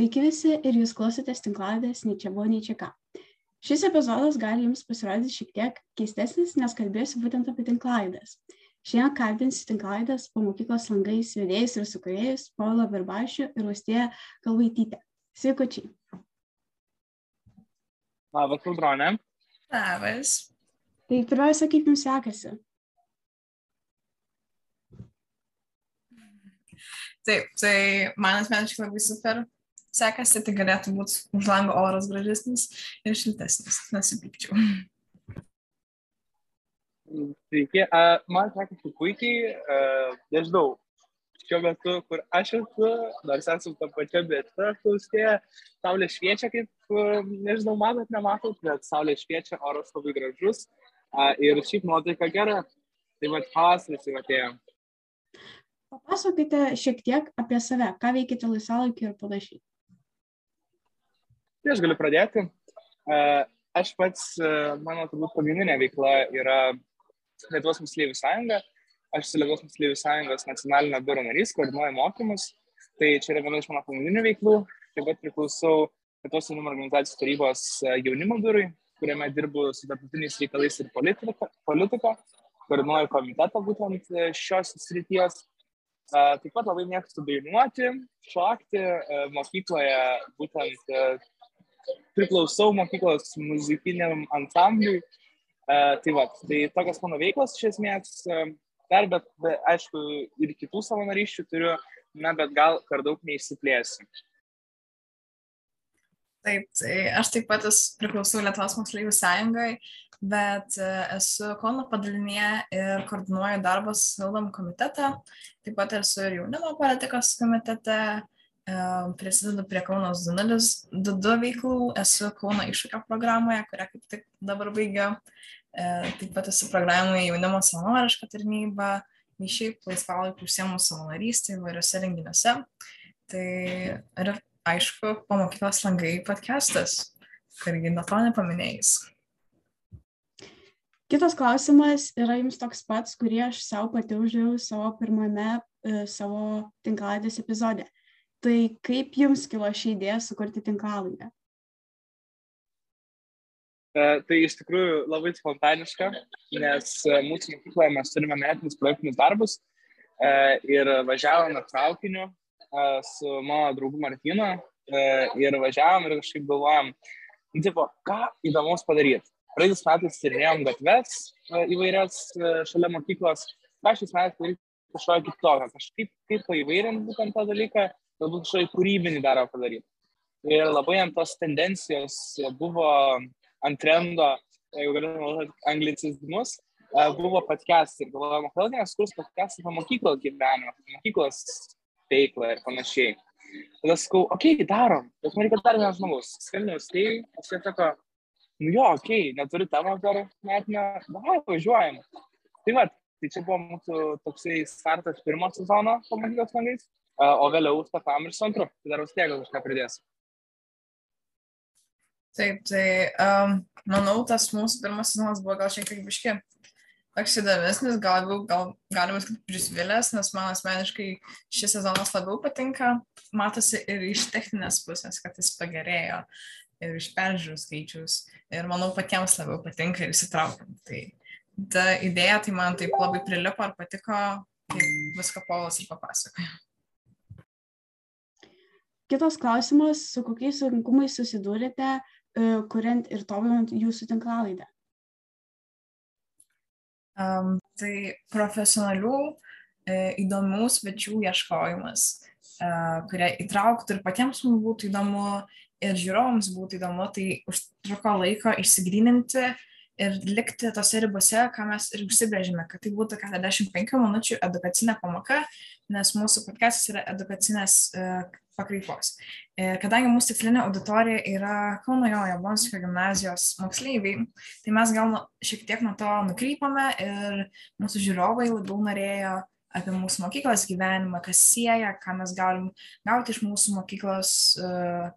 Sveiki visi ir jūs klausotės tinklaladės nei čia buvo, nei čia ką. Šis epizodas gali jums pasirodyti šiek tiek keistesnis, nes kalbėsiu būtent apie tinklalaidas. Šiandien kalbinsiu tinklalaidas po mokyklos langais vedėjus ir sukūrėjus Paulo Verbašių ir Ustėją Kalvaitytę. Sveikučiai. Labas, Audronė. Labas. Tai pirmiausia, kaip jums sekasi? Taip, tai man asmeniškai labai super sekasi, tai galėtų būti už lango oras gražesnis ir šiltesnis, nesipykčiau. Sveiki, man sekasi puikiai, nežinau, šiuo metu, kur aš esu, nors esu tą pačią vietą, klausėje, saulė šviečia, kaip, nežinau, matot, nematot, bet saulė šviečia, oras labai gražus ir šiaip nuotaika gera, tai vad pavasaris jau atėjo. Papasakokite šiek tiek apie save, ką veikite laisvalaikį ir panašiai. Tai aš galiu pradėti. Aš pats, mano turbūt pagrindinė veikla yra Lietuvos Moksleivių sąjunga. Aš esu Lietuvos Moksleivių sąjungos nacionalinio biuro narys, koordinuoju mokymus. Tai čia yra viena iš mano pagrindinių veiklų. Taip pat priklausau Lietuvos jaunimo organizacijos tarybos jaunimo biurui, kuriame dirbu su tarptautiniais reikalais ir politika. politika. Koordinuoju komitetą būtent šios srities. Taip pat labai mėgstu dainuoti, šokti mokykloje, būtent priklausau mokyklos muzikiniam ansambliui. Uh, tai va, tai tokios mano veiklos iš esmės, uh, dar, bet, bet aišku, ir kitų savanorysčių turiu, na, bet gal per daug neišsiplėsiu. Taip, tai aš taip pat priklausau Lietuvos moksleivių sąjungai, bet esu Kauno padalinėje ir koordinuoju darbus valdom komitetą, taip pat esu ir jaunimo politikos komitete, prisidedu prie Kaunas 2.2 veiklų, esu Kauno iššūkio programoje, kurią kaip tik dabar baigiu. Taip pat esu programoje jaunimo savanoriška tarnyba, bei šiaip laisvalaikiu užsiemu savanorystę įvairiose renginiuose. Tai ir aišku, po mokyklos langai podcastas, kurgi nuo to nepaminėjus. Kitas klausimas yra jums toks pats, kurį aš savo pati uždaviau savo pirmame e, savo tinklaladės epizode. Tai kaip jums kilo ši idėja sukurti tinklalaidę? E, tai iš tikrųjų labai spontaniška, nes mūsų mokykloje mes turime metinius projektinius darbus e, ir važiavome traukiniu e, su mano draugu Martinu e, ir važiavom ir kažkaip galvojom, nu, tipo, ką įdomaus padaryti. Praeitais metais tyrinėjom gatves e, įvairias e, šalia mokyklos, ką šiais metais daryti kažkokią kitokią, kažkaip kaip paįvairinti būtent tą dalyką, galbūt kažkokį kūrybinį darbą padaryti. Ir labai ant tos tendencijos buvo ant trendo, jeigu galime naudoti anglicizmus, buvo podcast ir galvojama, kodėl neskurs podcast apie mokyklos gyvenimą, mokyklos veiklą ir panašiai. Tada sakau, okei, okay, darom, bet man reikia dar vienas žmogus. Skambinau stėjai, aš jie sako, nu jo, okei, okay, neturi tamo dar metinio, davai, važiuojam. Tai va, tai čia buvo mūsų toksai startas pirmo sezono po mokyklos langais, o vėliau startavom ir su antru. Tai dar tiek gal kažką pridėsiu. Taip, tai um, manau, tas mūsų pirmas sezonas buvo gal šiek tiek biški toks įdomesnis, gal, gal galima sakyti prisvilęs, nes man asmeniškai šis sezonas labiau patinka, matosi ir iš techninės pusės, kad jis pagerėjo, ir iš peržiūrų skaičius, ir manau patiems labiau patinka ir įsitraukiam. Tai ta idėja tai man taip labai prilipo ar patiko, tai viską Polas ir papasakojo. Kitas klausimas, su kokiais sunkumais susidūrėte, kuriant ir tobulinant jūsų tinklalaidę? Um, tai profesionalių, e, įdomių svečių ieškojimas, e, kurie įtrauktų ir patiems mums būtų įdomu, ir žiūrovams būtų įdomu, tai užtruko laiko išsigryninti ir likti tose ribose, ką mes ir užsibrėžėme, kad tai būtų 45 minučių edukacinė pamoka, nes mūsų podcastas yra edukacinės uh, pakraipos. Kadangi mūsų tikslinė auditorija yra Kauno Jojo Bonskio gimnazijos moksleiviai, tai mes gal šiek tiek nuo to nukrypame ir mūsų žiūrovai labiau norėjo apie mūsų mokyklos gyvenimą, kas sieja, ką mes galim gauti iš mūsų mokyklos uh,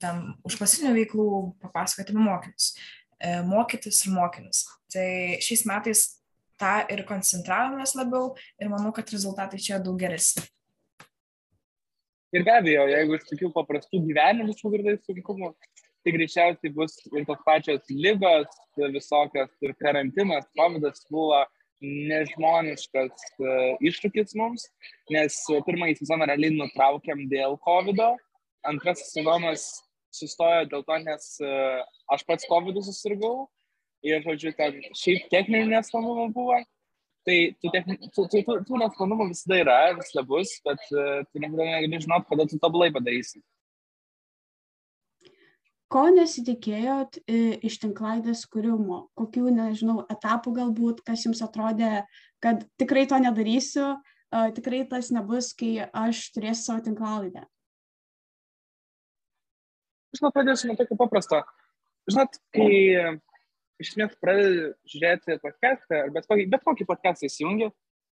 tam užklasinių veiklų, papasakoti apie mokymus mokytis ir mokinius. Tai šiais metais tą ir koncentravomės labiau ir manau, kad rezultatai čia daug geresni. Ir be abejo, jeigu iš tokių paprastų gyvenimiškų girdai sunkumų, tai greičiausiai bus ir tos pačios lygos, visokios ir karantinas, COVID buvo nežmoniškas uh, iššūkis mums, nes pirmąjį sezoną realiai nutraukėm dėl COVID, -o. antrasis sezonas sustojo dėl to, nes uh, aš pats COVID susirgau ir, žodžiu, ten šiaip techninių nesklandumų buvo. Tai tų, techni... tų, tų, tų, tų nesklandumų visada yra, visada bus, bet uh, tu niekada negali žinot, kada tu tobulai padarysi. Ko nesitikėjot iš tinklaidės kūrimo? Kokių, nežinau, etapų galbūt, kas jums atrodė, kad tikrai to nedarysiu, uh, tikrai tas nebus, kai aš turėsiu savo tinklalaidę? Gal pradėsiu nuo tokio paprasto. Žinot, kai iš esmės pradedi žiūrėti podcastą, bet kokį, bet kokį podcastą įsijungi,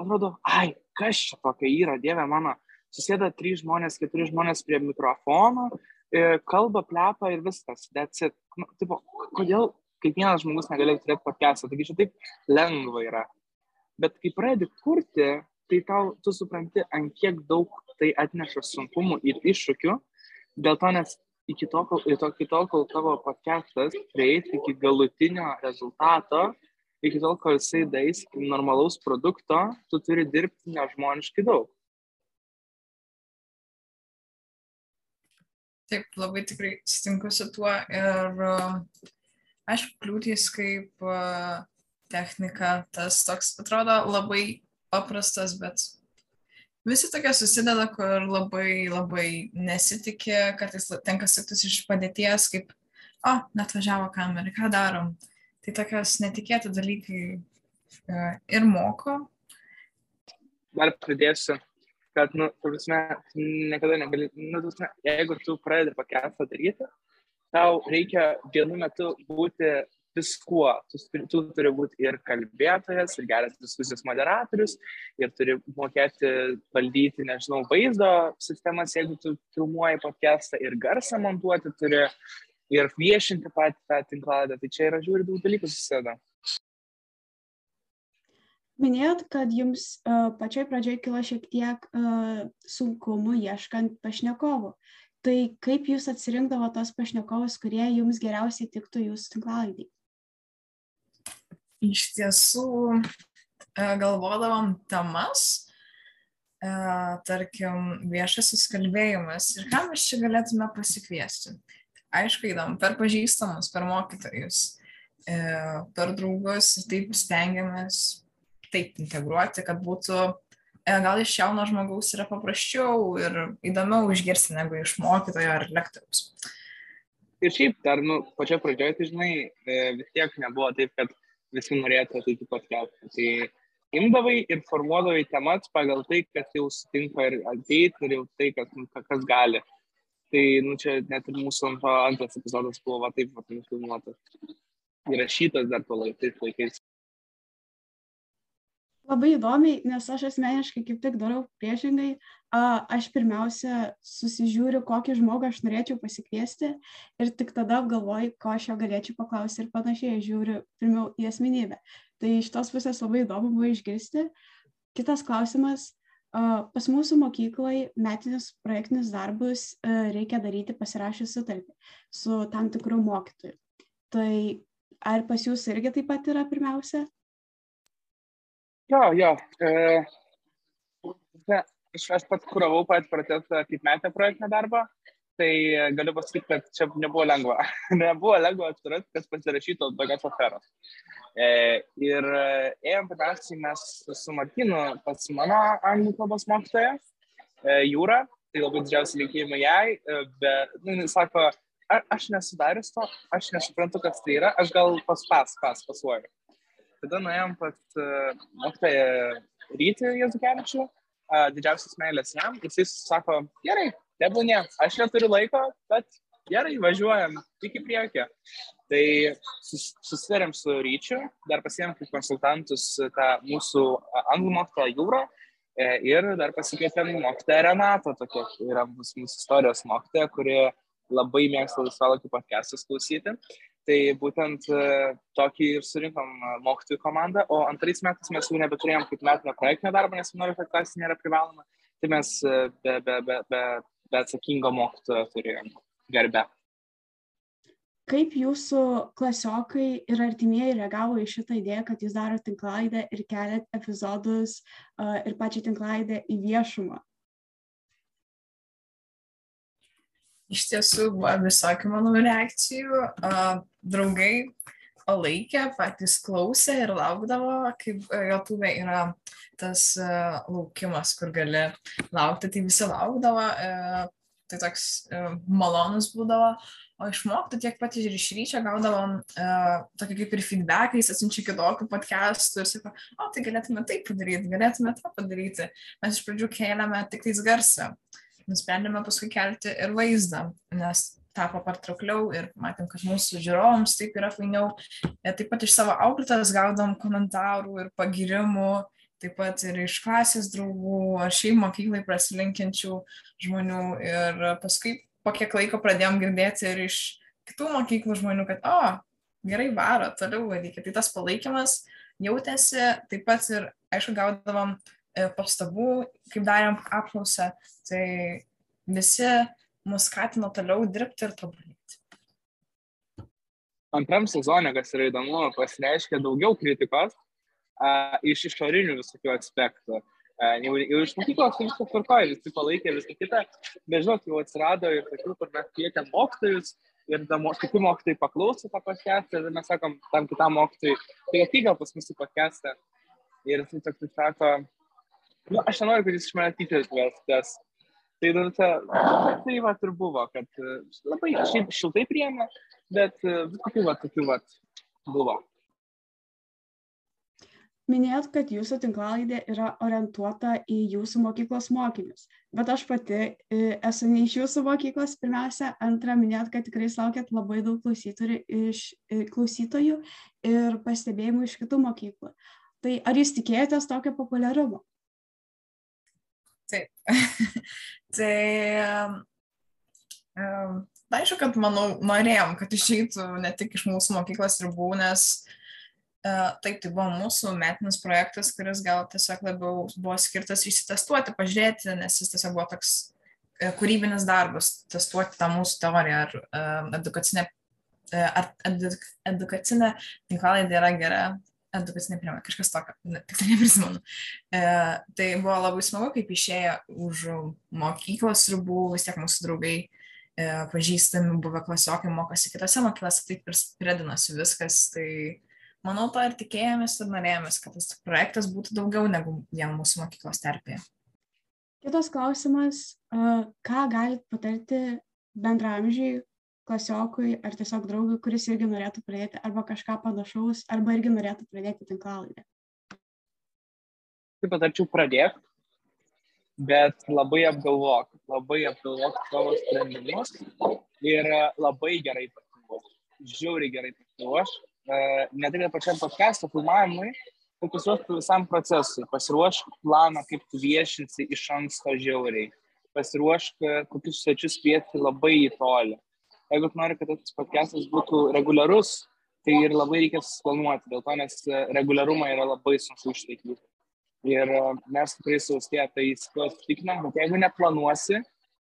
atrodo, ai, kas čia tokia yra, dieve mano, susėda trys žmonės, keturi žmonės prie mikrofono, e, kalba, plepa ir viskas. Nu, tipo, kodėl kiekvienas žmogus negalėtų turėti podcastą, taigi čia taip lengva yra. Bet kai pradedi kurti, tai tau, tu supranti, ant kiek daug tai atneša sunkumų ir iššūkių, dėl to, nes iki tol, kol, iki tol, kol tavo podcastas prieis iki galutinio rezultato, iki tol, kol jisai dais normalaus produkto, tu turi dirbti nežmoniškai daug. Taip, labai tikrai sutinku su tuo ir aišku, kliūtys kaip technika, tas toks atrodo labai paprastas, bet visi tokie susideda, kur labai labai nesitikė, kartais tenka suktis iš padėties, kaip, o, net važiavo kamera, ką darom. Tai tokios netikėti dalykai uh, ir moko. Dar pridėsiu, kad, nu, prasme, niekada negali, nu, prasme, jeigu tu pradedi pakestą daryti, tau reikia vienu metu būti viskuo. Tu, tu turi būti ir kalbėtojas, ir geras diskusijos moderatorius, ir turi mokėti valdyti, nežinau, vaizdo sistemas, jeigu tu filmuoji podcastą, ir garsą montuoti turi, ir viešinti patį tą tinkladą. Tai čia yra žiūri daug dalykų susideda. Minėjot, kad jums uh, pačioj pradžioj kilo šiek tiek uh, sunkumų ieškant pašnekovų. Tai kaip jūs atsirinkdavo tos pašnekovus, kurie jums geriausiai tiktų jūsų tinklalaidai? Iš tiesų e, galvodavom temas, e, tarkim, viešasis kalbėjimas ir ką mes čia galėtume pasikviesti. Aišku, įdom per pažįstamus, per mokytojus, e, per draugus ir taip stengiamės taip integruoti, kad būtų gal iš jauno žmogaus yra paprasčiau ir įdomiau išgirsti negu iš mokytojo ar lektoriaus. Ir šiaip dar, nu, pačia pradžioje, tai žinai, vis tiek nebuvo taip, kad visi norėtų ateiti podcast'ą. Tai imdavai ir formuodavai temas pagal tai, kas jau sutinka ir ateiti ir jau tai, kas, nu, kas gali. Tai, nu, čia net ir mūsų antras epizodas buvo va, taip, va, nufilmuotas. Įrašytas dar tuo laikais labai įdomiai, nes aš asmeniškai kaip tik darau priešingai. Aš pirmiausia susižiūriu, kokį žmogų aš norėčiau pasikviesti ir tik tada galvoju, ko aš jo galėčiau paklausti ir panašiai žiūriu pirmiau į asmenybę. Tai iš tos pusės labai įdomu buvo išgirsti. Kitas klausimas. Pas mūsų mokyklai metinius projektinius darbus reikia daryti pasirašęs sutartį su tam tikru mokytoju. Tai ar pas jūs irgi taip pat yra pirmiausia? Jo, jo. E, ne, aš, aš pats kuravau patį procesą kaip metę projektinę darbą, tai galiu pasakyti, kad čia nebuvo lengva. nebuvo lengva atsirasti, kas pasirašytų tokios aferos. E, ir ėjom pirmiausiai mes su Martinu pas mano anglų kalbos mokytoją, e, Jūra, tai labai didžiausi linkėjimai jai, e, bet, nu, jis sako, a, aš nesudarius to, aš nesuprantu, kas tai yra, aš gal pas pas, pas pasuoju. Tada nuėjom pas uh, mokytoją Rytį Jezukevičių, uh, didžiausias meilės jam. Jisai sako, gerai, tebūnė, aš neturiu laiko, bet gerai, važiuojam, tik į priekį. Tai sus, susitarėm su Ryčiu, dar pasiėmėm kaip konsultantus tą mūsų anglų mokytoją Jūrą e, ir dar pasikvietėm mokytoją Renatą, tokia yra mūsų, mūsų istorijos mokytoja, kuri labai mėgsta laisvalaikį podcastus klausyti. Tai būtent e, tokį ir surinkom e, mokytojų komandą, o antrais metais mes jau nebeturėjom kaip metinio projektinio darbo, nes 11 klasė nėra privaloma. Tai mes e, be, be, be, be bet atsakingo mokytojo turėjom garbę. Kaip jūsų klasiokai ir artimieji reagavo į šitą idėją, kad jūs darote tinklaidę ir keliat epizodus uh, ir pačią tinklaidę į viešumą? Iš tiesų buvo visokių mano reakcijų. Draugai palaikė, patys klausė ir laukdavo, kaip YouTube yra tas uh, laukimas, kur gali laukti, tai visi laukdavo. Uh, tai toks uh, malonus būdavo, o išmokti tiek pat ir iš ryčio gaudavom uh, tokį kaip ir feedbacką, jis atsiunčia kitokių podcastų ir sako, o tai galėtume taip padaryti, galėtume tą padaryti. Mes iš pradžių kėlėme tik tais garsą, nusprendėme paskui kelti ir vaizdą, nes tapo patraukliau ir matėm, kad mūsų žiūrovams taip yra fainiau. Taip pat iš savo auklėtas gaudom komentarų ir pagirimų taip pat ir iš klasės draugų, ar šiaip mokyklai prasilinkiančių žmonių. Ir paskui po kiek laiko pradėjom girdėti ir iš kitų mokyklų žmonių, kad, o, gerai varo, toliau varykit. Tai tas palaikymas jautėsi, taip pat ir, aišku, gaudavom pastabų, kaip darėm apklausą, tai visi mus skatino toliau dirbti ir tobulėti. Antram sezonė, kas yra įdomu, pasireiškia daugiau kritikos, a, iš išorinių visokių aspektų. A, jau, jau iš mokyklos viskas tvarkoja, visi palaikė visą kitą, bet žinot, jau atsirado ir tokių, kur mes kvietėm mokytojus ir kiti mokytojai paklausė tą podcastą ir mes sakom tam kitam mokytojui, tai ateik gal pas mus į podcastą. Ir jis toks sako, nu, aš nenoriu, kad jis iš manęs tyčiojas, nes tai, nu, ta, tai va ir buvo, kad labai šiaip šiltai priėmė, bet visokių va tokių va buvo. Minėjot kad jūsų tinklalaidė yra orientuota į jūsų mokyklos mokinius bet aš pati e, esu ne iš jūsų mokyklos pirmiausia antra minėjot kad tikrai sulaukiat labai daug iš e, klausytojų ir pastebėjimų iš kitų mokyklų. Tai ar jūs tikėjotės tokio populiarumo taip tai um, aišku kad manau norėjom kad išeitų ne tik iš mūsų mokyklos ribų nes Taip, tai buvo mūsų metinis projektas, kuris gal tiesiog labiau buvo skirtas išsitestuoti, pažiūrėti, nes jis tiesiog buvo toks e, kūrybinis darbas, testuoti tą mūsų teoriją, ar edukacinė, e, ar eduk, edukacinė tinklalaidė yra gera, edukacinė priemonė, kažkas tokio, tik tai neprisimenu. E, tai buvo labai smagu, kaip išėjo už mokyklos ribų, vis tiek mūsų draugai e, pažįstami, buvę klasiokai mokosi kitose mokyklose, taip ir pridinosi viskas. Tai, manau, to ir tikėjomės ir norėjomės, kad tas projektas būtų daugiau negu vien mūsų mokyklos terpėje. Kitas klausimas, ką galit patarti bendramžiai, klasiokui ar tiesiog draugui, kuris irgi norėtų pradėti arba kažką panašaus, arba irgi norėtų pradėti tinklalaidę? Taip patarčiau pradėti, bet labai apgalvok, labai apgalvok savo sprendimus ir labai gerai pasiruoš, žiauriai gerai pasiruoš E, ne tik pačiam podcast'o filmavimui, pasiruošti visam procesui, pasiruošk planą, kaip tu viešinsi iš anksto žiauriai, pasiruošk e, kokius svečius kvieti labai į tolį. Jeigu nori, kad tas podcast'as būtų reguliarus, tai ir labai reikia susiplanuoti, dėl to, nes e, reguliarumą yra labai sunku išlaikyti. Ir mes tikrai saustėje tai įsitikinam, bet jeigu neplanuosi,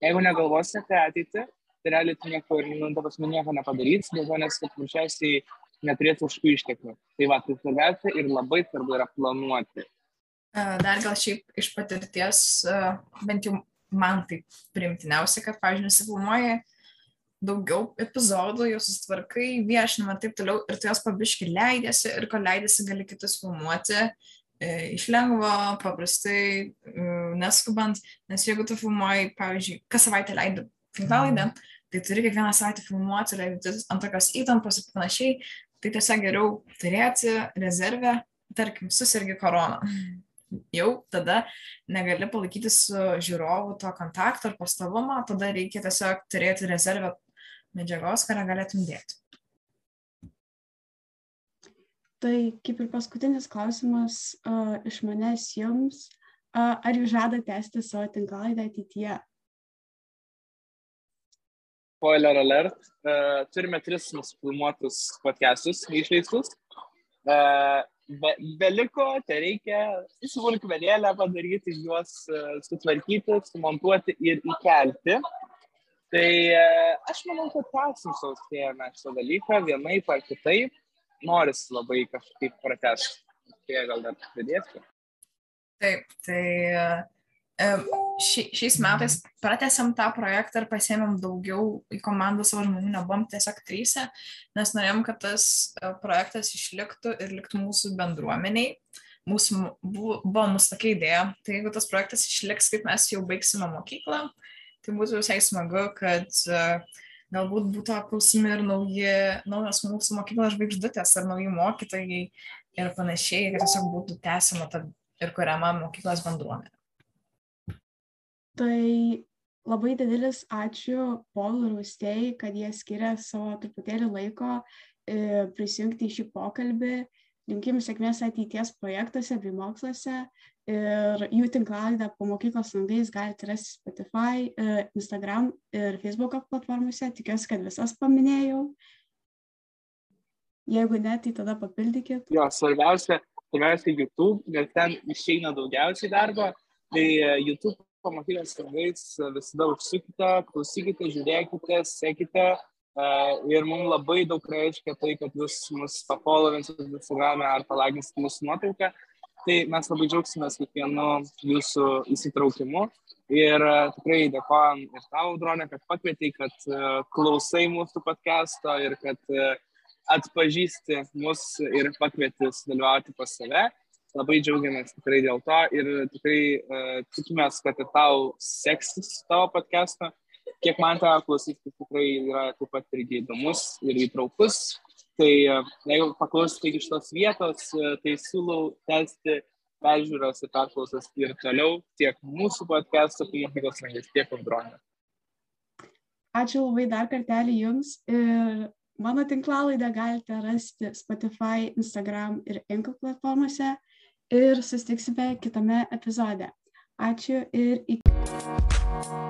jeigu negalvosi apie ateitį, tai realiai tu nieko, nu, ta prasme, nieko nepadarysi, dėl to, nes paprasčiausiai neturėti užtų išteklių. Tai va, tai svarbiausia ir labai svarbu yra planuoti. Dar gal šiaip iš patirties, bent jau man tai primtiniausia, kad, pavyzdžiui, nesifilmuoji daugiau epizodų, jau susitvarkai, viešinimą ir taip toliau, ir tu jos pabiški leidėsi ir kol leidėsi gali kitus filmuoti e, iš lengvo, paprastai, e, neskubant, nes jeigu tu filmuoji, pavyzdžiui, kas savaitę leidai tinklalaidę, tai turi kiekvieną savaitę filmuoti, leidai ant tokios įtampos ir panašiai, tai tiesiog geriau turėti rezervę, tarkim, susirgi koroną. Jau tada negali palaikyti su žiūrovu to kontakto ar pastovumo, tada reikia tiesiog turėti rezervę medžiagos, kurią galėtum dėti. Tai kaip ir paskutinis klausimas uh, iš manęs jums, uh, ar jūs žada tęsti savo tinklalaidę ateityje? spoiler alert, uh, turime tris nusifilmuotus podcastus išleistus. Uh, be, beliko, tai reikia smulkmenėlę padaryti, juos sutvarkyti, sumontuoti ir įkelti. Tai aš manau, kad tęsim sausėjame šitą dalyką vienaip ar kitaip. Norisi labai kažkaip pratesti. Tai gal dar pridėsiu. Taip, tai ši, šiais metais pratęsėm tą projektą ir pasėmėm daugiau į komandą savo žmonių, nebuvom tiesiog trysia, nes norėjom, kad tas e, projektas išliktų ir liktų mūsų bendruomeniai. Mūsų, buvo, buvo mūsų tokia idėja, tai jeigu tas projektas išliks, kaip mes jau baigsime mokyklą, tai būtų visai smagu, kad uh, galbūt būtų apklausimi ir nauji, naujos mūsų mokyklos žvaigždutės ar nauji mokytojai ir panašiai, kad tiesiog būtų tęsiama ir kuriama mokyklos bendruomenė. Tai labai didelis ačiū Paul ir Austėjai, kad jie skiria savo truputėlį laiko e, prisijungti į šį pokalbį. Linkim sėkmės ateities projektuose bei moksluose ir jų tinklalaidą po mokyklos langais galite rasti Spotify, e, Instagram ir Facebook platformose. Tikiuosi, kad visas paminėjau. Jeigu ne, tai tada papildykit. Jo, svarbiausia, pirmiausia, YouTube, nes ten išeina daugiausiai darbo. Tai e, YouTube pamokyklos langais visada užsukite, klausykite, žiūrėkite, sekite. Ir mums labai daug reiškia tai, kad jūs mus papolovinsit Instagram'e ar palaginsit mūsų nuotrauką. Tai mes labai džiaugsimės kiekvienu jūsų įsitraukimu. Ir tikrai dėkojom ir tau, Dronė, kad pakvietei, kad klausai mūsų podcast'o ir kad atpažįsti mus ir pakvieti sudalyvauti pas save labai džiaugiamės tikrai dėl to ir tikrai uh, tikimės, kad ir tau seksis tavo podcast'ą. Kiek man teko klausyti, tikrai yra taip pat irgi įdomus ir įtraukus. Tai uh, jeigu paklausyti iš tos vietos, uh, tai siūlau tęsti peržiūros ir perklausas ir toliau tiek mūsų podcast'o, tiek mokyklos langės, tiek audronė. Ačiū labai dar kartelį Jums ir mano tinklalaidą galite rasti Spotify, Instagram ir Enko platformose ir susitiksime kitame epizode. Ačiū ir iki.